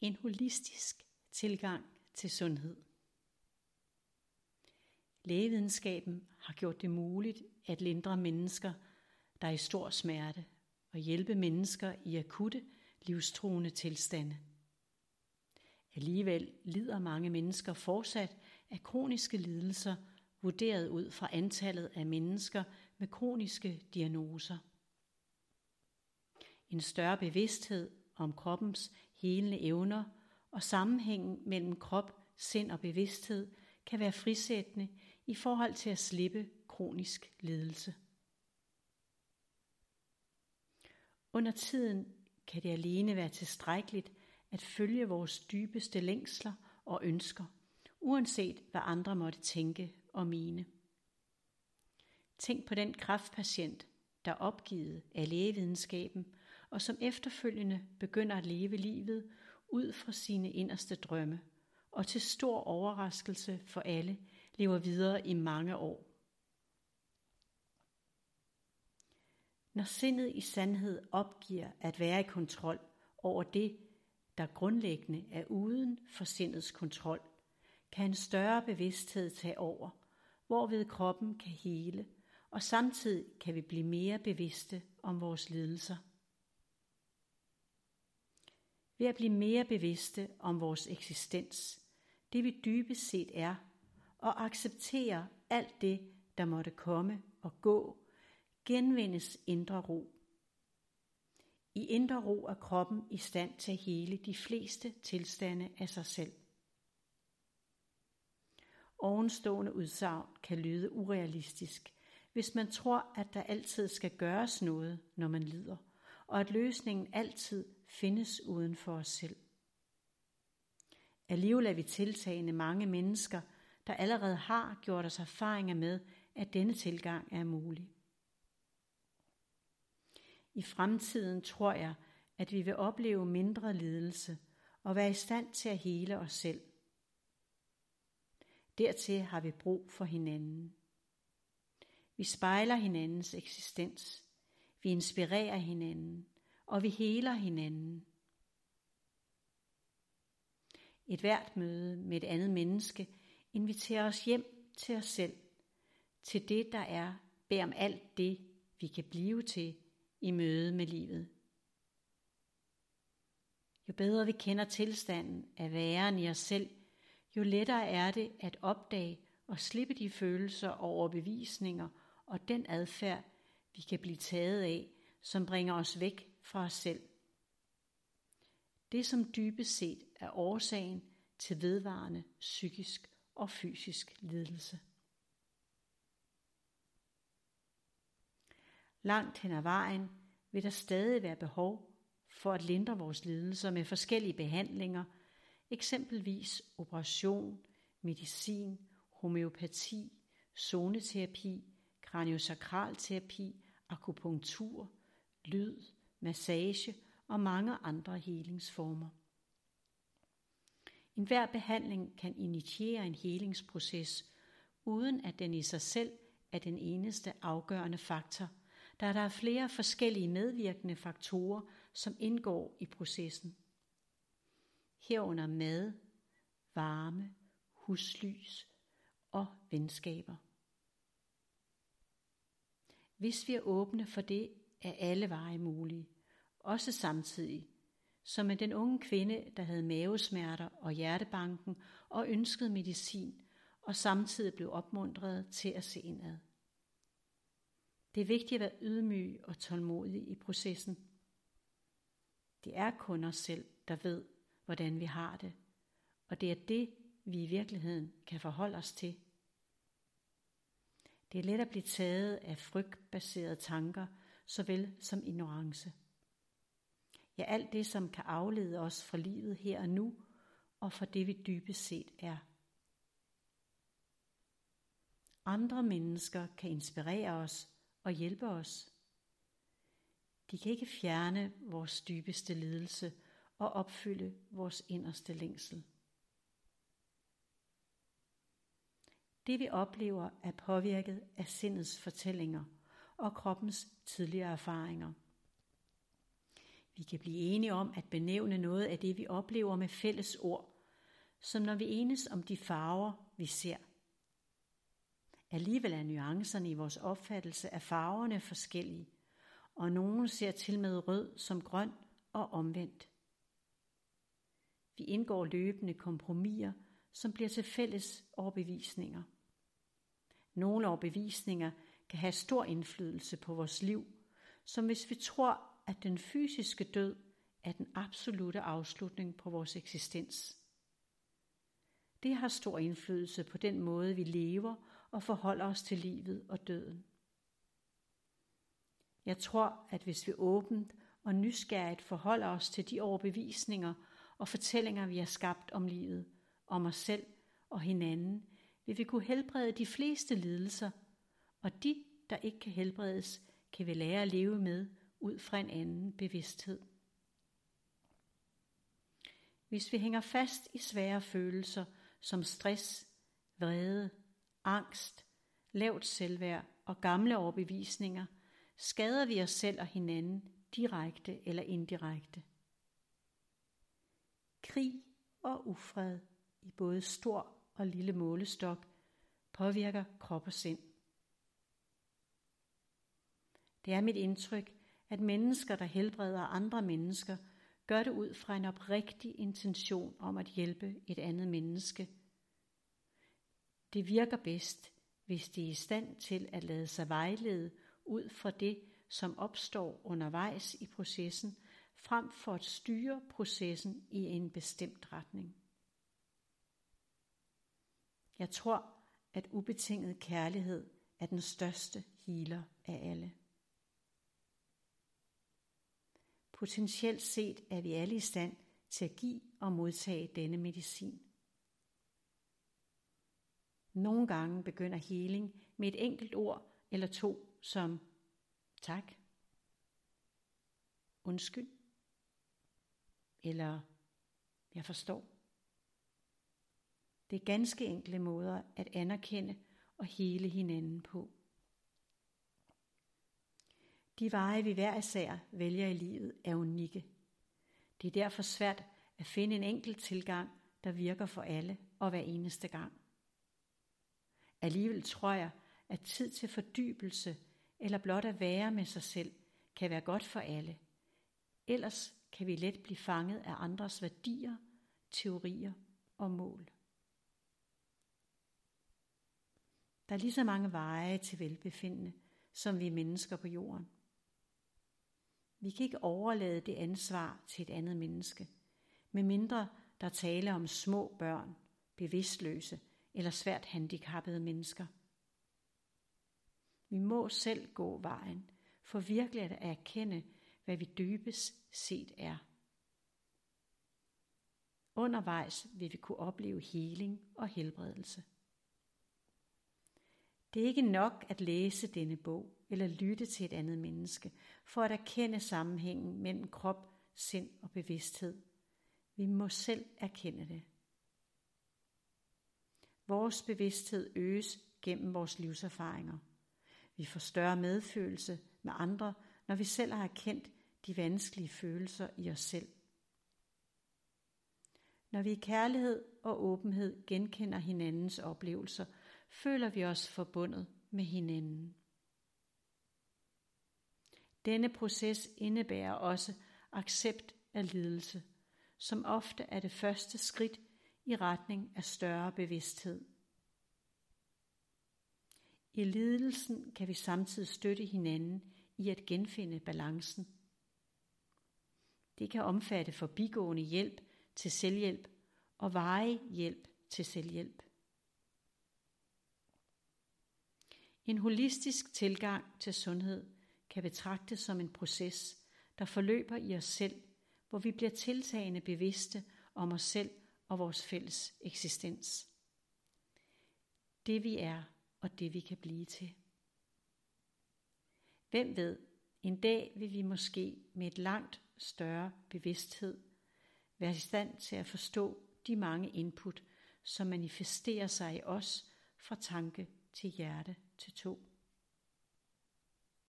En holistisk tilgang til sundhed. Lægevidenskaben har gjort det muligt at lindre mennesker, der er i stor smerte, og hjælpe mennesker i akutte, livstruende tilstande. Alligevel lider mange mennesker fortsat af kroniske lidelser, vurderet ud fra antallet af mennesker med kroniske diagnoser. En større bevidsthed om kroppens helende evner og sammenhængen mellem krop, sind og bevidsthed kan være frisættende i forhold til at slippe kronisk lidelse. Under tiden kan det alene være tilstrækkeligt at følge vores dybeste længsler og ønsker, uanset hvad andre måtte tænke og mene. Tænk på den kraftpatient, der opgivet af lægevidenskaben, og som efterfølgende begynder at leve livet ud fra sine inderste drømme, og til stor overraskelse for alle lever videre i mange år. Når sindet i sandhed opgiver at være i kontrol over det, der grundlæggende er uden for sindets kontrol, kan en større bevidsthed tage over, hvorved kroppen kan hele, og samtidig kan vi blive mere bevidste om vores lidelser. Ved at blive mere bevidste om vores eksistens, det vi dybest set er, og acceptere alt det, der måtte komme og gå, genvindes indre ro. I indre ro er kroppen i stand til at hele de fleste tilstande af sig selv. Ovenstående udsagn kan lyde urealistisk, hvis man tror, at der altid skal gøres noget, når man lider, og at løsningen altid findes uden for os selv. Alligevel er vi tiltagende mange mennesker, der allerede har gjort os erfaringer med, at denne tilgang er mulig. I fremtiden tror jeg, at vi vil opleve mindre lidelse og være i stand til at hele os selv. Dertil har vi brug for hinanden. Vi spejler hinandens eksistens. Vi inspirerer hinanden, og vi heler hinanden. Et hvert møde med et andet menneske inviterer os hjem til os selv, til det, der er, bag om alt det, vi kan blive til i møde med livet. Jo bedre vi kender tilstanden af væren i os selv, jo lettere er det at opdage og slippe de følelser og overbevisninger og den adfærd, vi kan blive taget af, som bringer os væk fra os selv. Det, som dybest set er årsagen til vedvarende psykisk og fysisk lidelse. Langt hen ad vejen vil der stadig være behov for at lindre vores lidelser med forskellige behandlinger, eksempelvis operation, medicin, homeopati, zoneterapi, kraniosakralterapi, akupunktur, lyd, massage og mange andre helingsformer. En hver behandling kan initiere en helingsproces, uden at den i sig selv er den eneste afgørende faktor, da der er flere forskellige medvirkende faktorer, som indgår i processen. Herunder mad, varme, huslys og venskaber. Hvis vi er åbne for det, er alle veje mulige, også samtidig, som med den unge kvinde, der havde mavesmerter og hjertebanken og ønskede medicin, og samtidig blev opmuntret til at se indad. Det er vigtigt at være ydmyg og tålmodig i processen. Det er kun os selv, der ved, hvordan vi har det, og det er det, vi i virkeligheden kan forholde os til. Det er let at blive taget af frygtbaserede tanker, såvel som ignorance. Ja, alt det, som kan aflede os fra livet her og nu, og fra det, vi dybest set er. Andre mennesker kan inspirere os og hjælpe os. De kan ikke fjerne vores dybeste lidelse og opfylde vores inderste længsel. Det vi oplever er påvirket af sindets fortællinger og kroppens tidligere erfaringer. Vi kan blive enige om at benævne noget af det, vi oplever med fælles ord, som når vi enes om de farver, vi ser. Alligevel er nuancerne i vores opfattelse af farverne forskellige, og nogen ser til med rød som grøn og omvendt. Vi indgår løbende kompromiser, som bliver til fælles overbevisninger. Nogle overbevisninger kan have stor indflydelse på vores liv, som hvis vi tror, at den fysiske død er den absolute afslutning på vores eksistens. Det har stor indflydelse på den måde, vi lever og forholder os til livet og døden. Jeg tror, at hvis vi åbent og nysgerrigt forholder os til de overbevisninger og fortællinger, vi har skabt om livet, om os selv og hinanden, vil vi kunne helbrede de fleste lidelser, og de, der ikke kan helbredes, kan vi lære at leve med ud fra en anden bevidsthed. Hvis vi hænger fast i svære følelser som stress, vrede, angst, lavt selvværd og gamle overbevisninger, skader vi os selv og hinanden direkte eller indirekte. Krig og ufred i både stor og lille målestok påvirker krop og sind. Det er mit indtryk, at mennesker, der helbreder andre mennesker, gør det ud fra en oprigtig intention om at hjælpe et andet menneske. Det virker bedst, hvis de er i stand til at lade sig vejlede ud fra det, som opstår undervejs i processen, frem for at styre processen i en bestemt retning. Jeg tror, at ubetinget kærlighed er den største healer af alle. Potentielt set er vi alle i stand til at give og modtage denne medicin. Nogle gange begynder healing med et enkelt ord eller to som tak, undskyld eller jeg forstår. Det er ganske enkle måder at anerkende og hele hinanden på. De veje, vi hver især vælger i livet, er unikke. Det er derfor svært at finde en enkelt tilgang, der virker for alle og hver eneste gang. Alligevel tror jeg, at tid til fordybelse eller blot at være med sig selv kan være godt for alle. Ellers kan vi let blive fanget af andres værdier, teorier og mål. Der er lige så mange veje til velbefindende, som vi mennesker på jorden. Vi kan ikke overlade det ansvar til et andet menneske, medmindre der tale om små børn, bevidstløse eller svært handicappede mennesker. Vi må selv gå vejen, for virkelig at erkende, hvad vi dybest set er. Undervejs vil vi kunne opleve heling og helbredelse. Det er ikke nok at læse denne bog eller lytte til et andet menneske for at erkende sammenhængen mellem krop, sind og bevidsthed. Vi må selv erkende det. Vores bevidsthed øges gennem vores livserfaringer. Vi får større medfølelse med andre, når vi selv har erkendt de vanskelige følelser i os selv. Når vi i kærlighed og åbenhed genkender hinandens oplevelser, føler vi os forbundet med hinanden. Denne proces indebærer også accept af lidelse, som ofte er det første skridt i retning af større bevidsthed. I lidelsen kan vi samtidig støtte hinanden i at genfinde balancen. Det kan omfatte forbigående hjælp til selvhjælp og varig hjælp til selvhjælp. En holistisk tilgang til sundhed kan betragtes som en proces, der forløber i os selv, hvor vi bliver tiltagende bevidste om os selv og vores fælles eksistens. Det vi er og det vi kan blive til. Hvem ved, en dag vil vi måske med et langt større bevidsthed være i stand til at forstå de mange input, som manifesterer sig i os fra tanke til hjerte til to.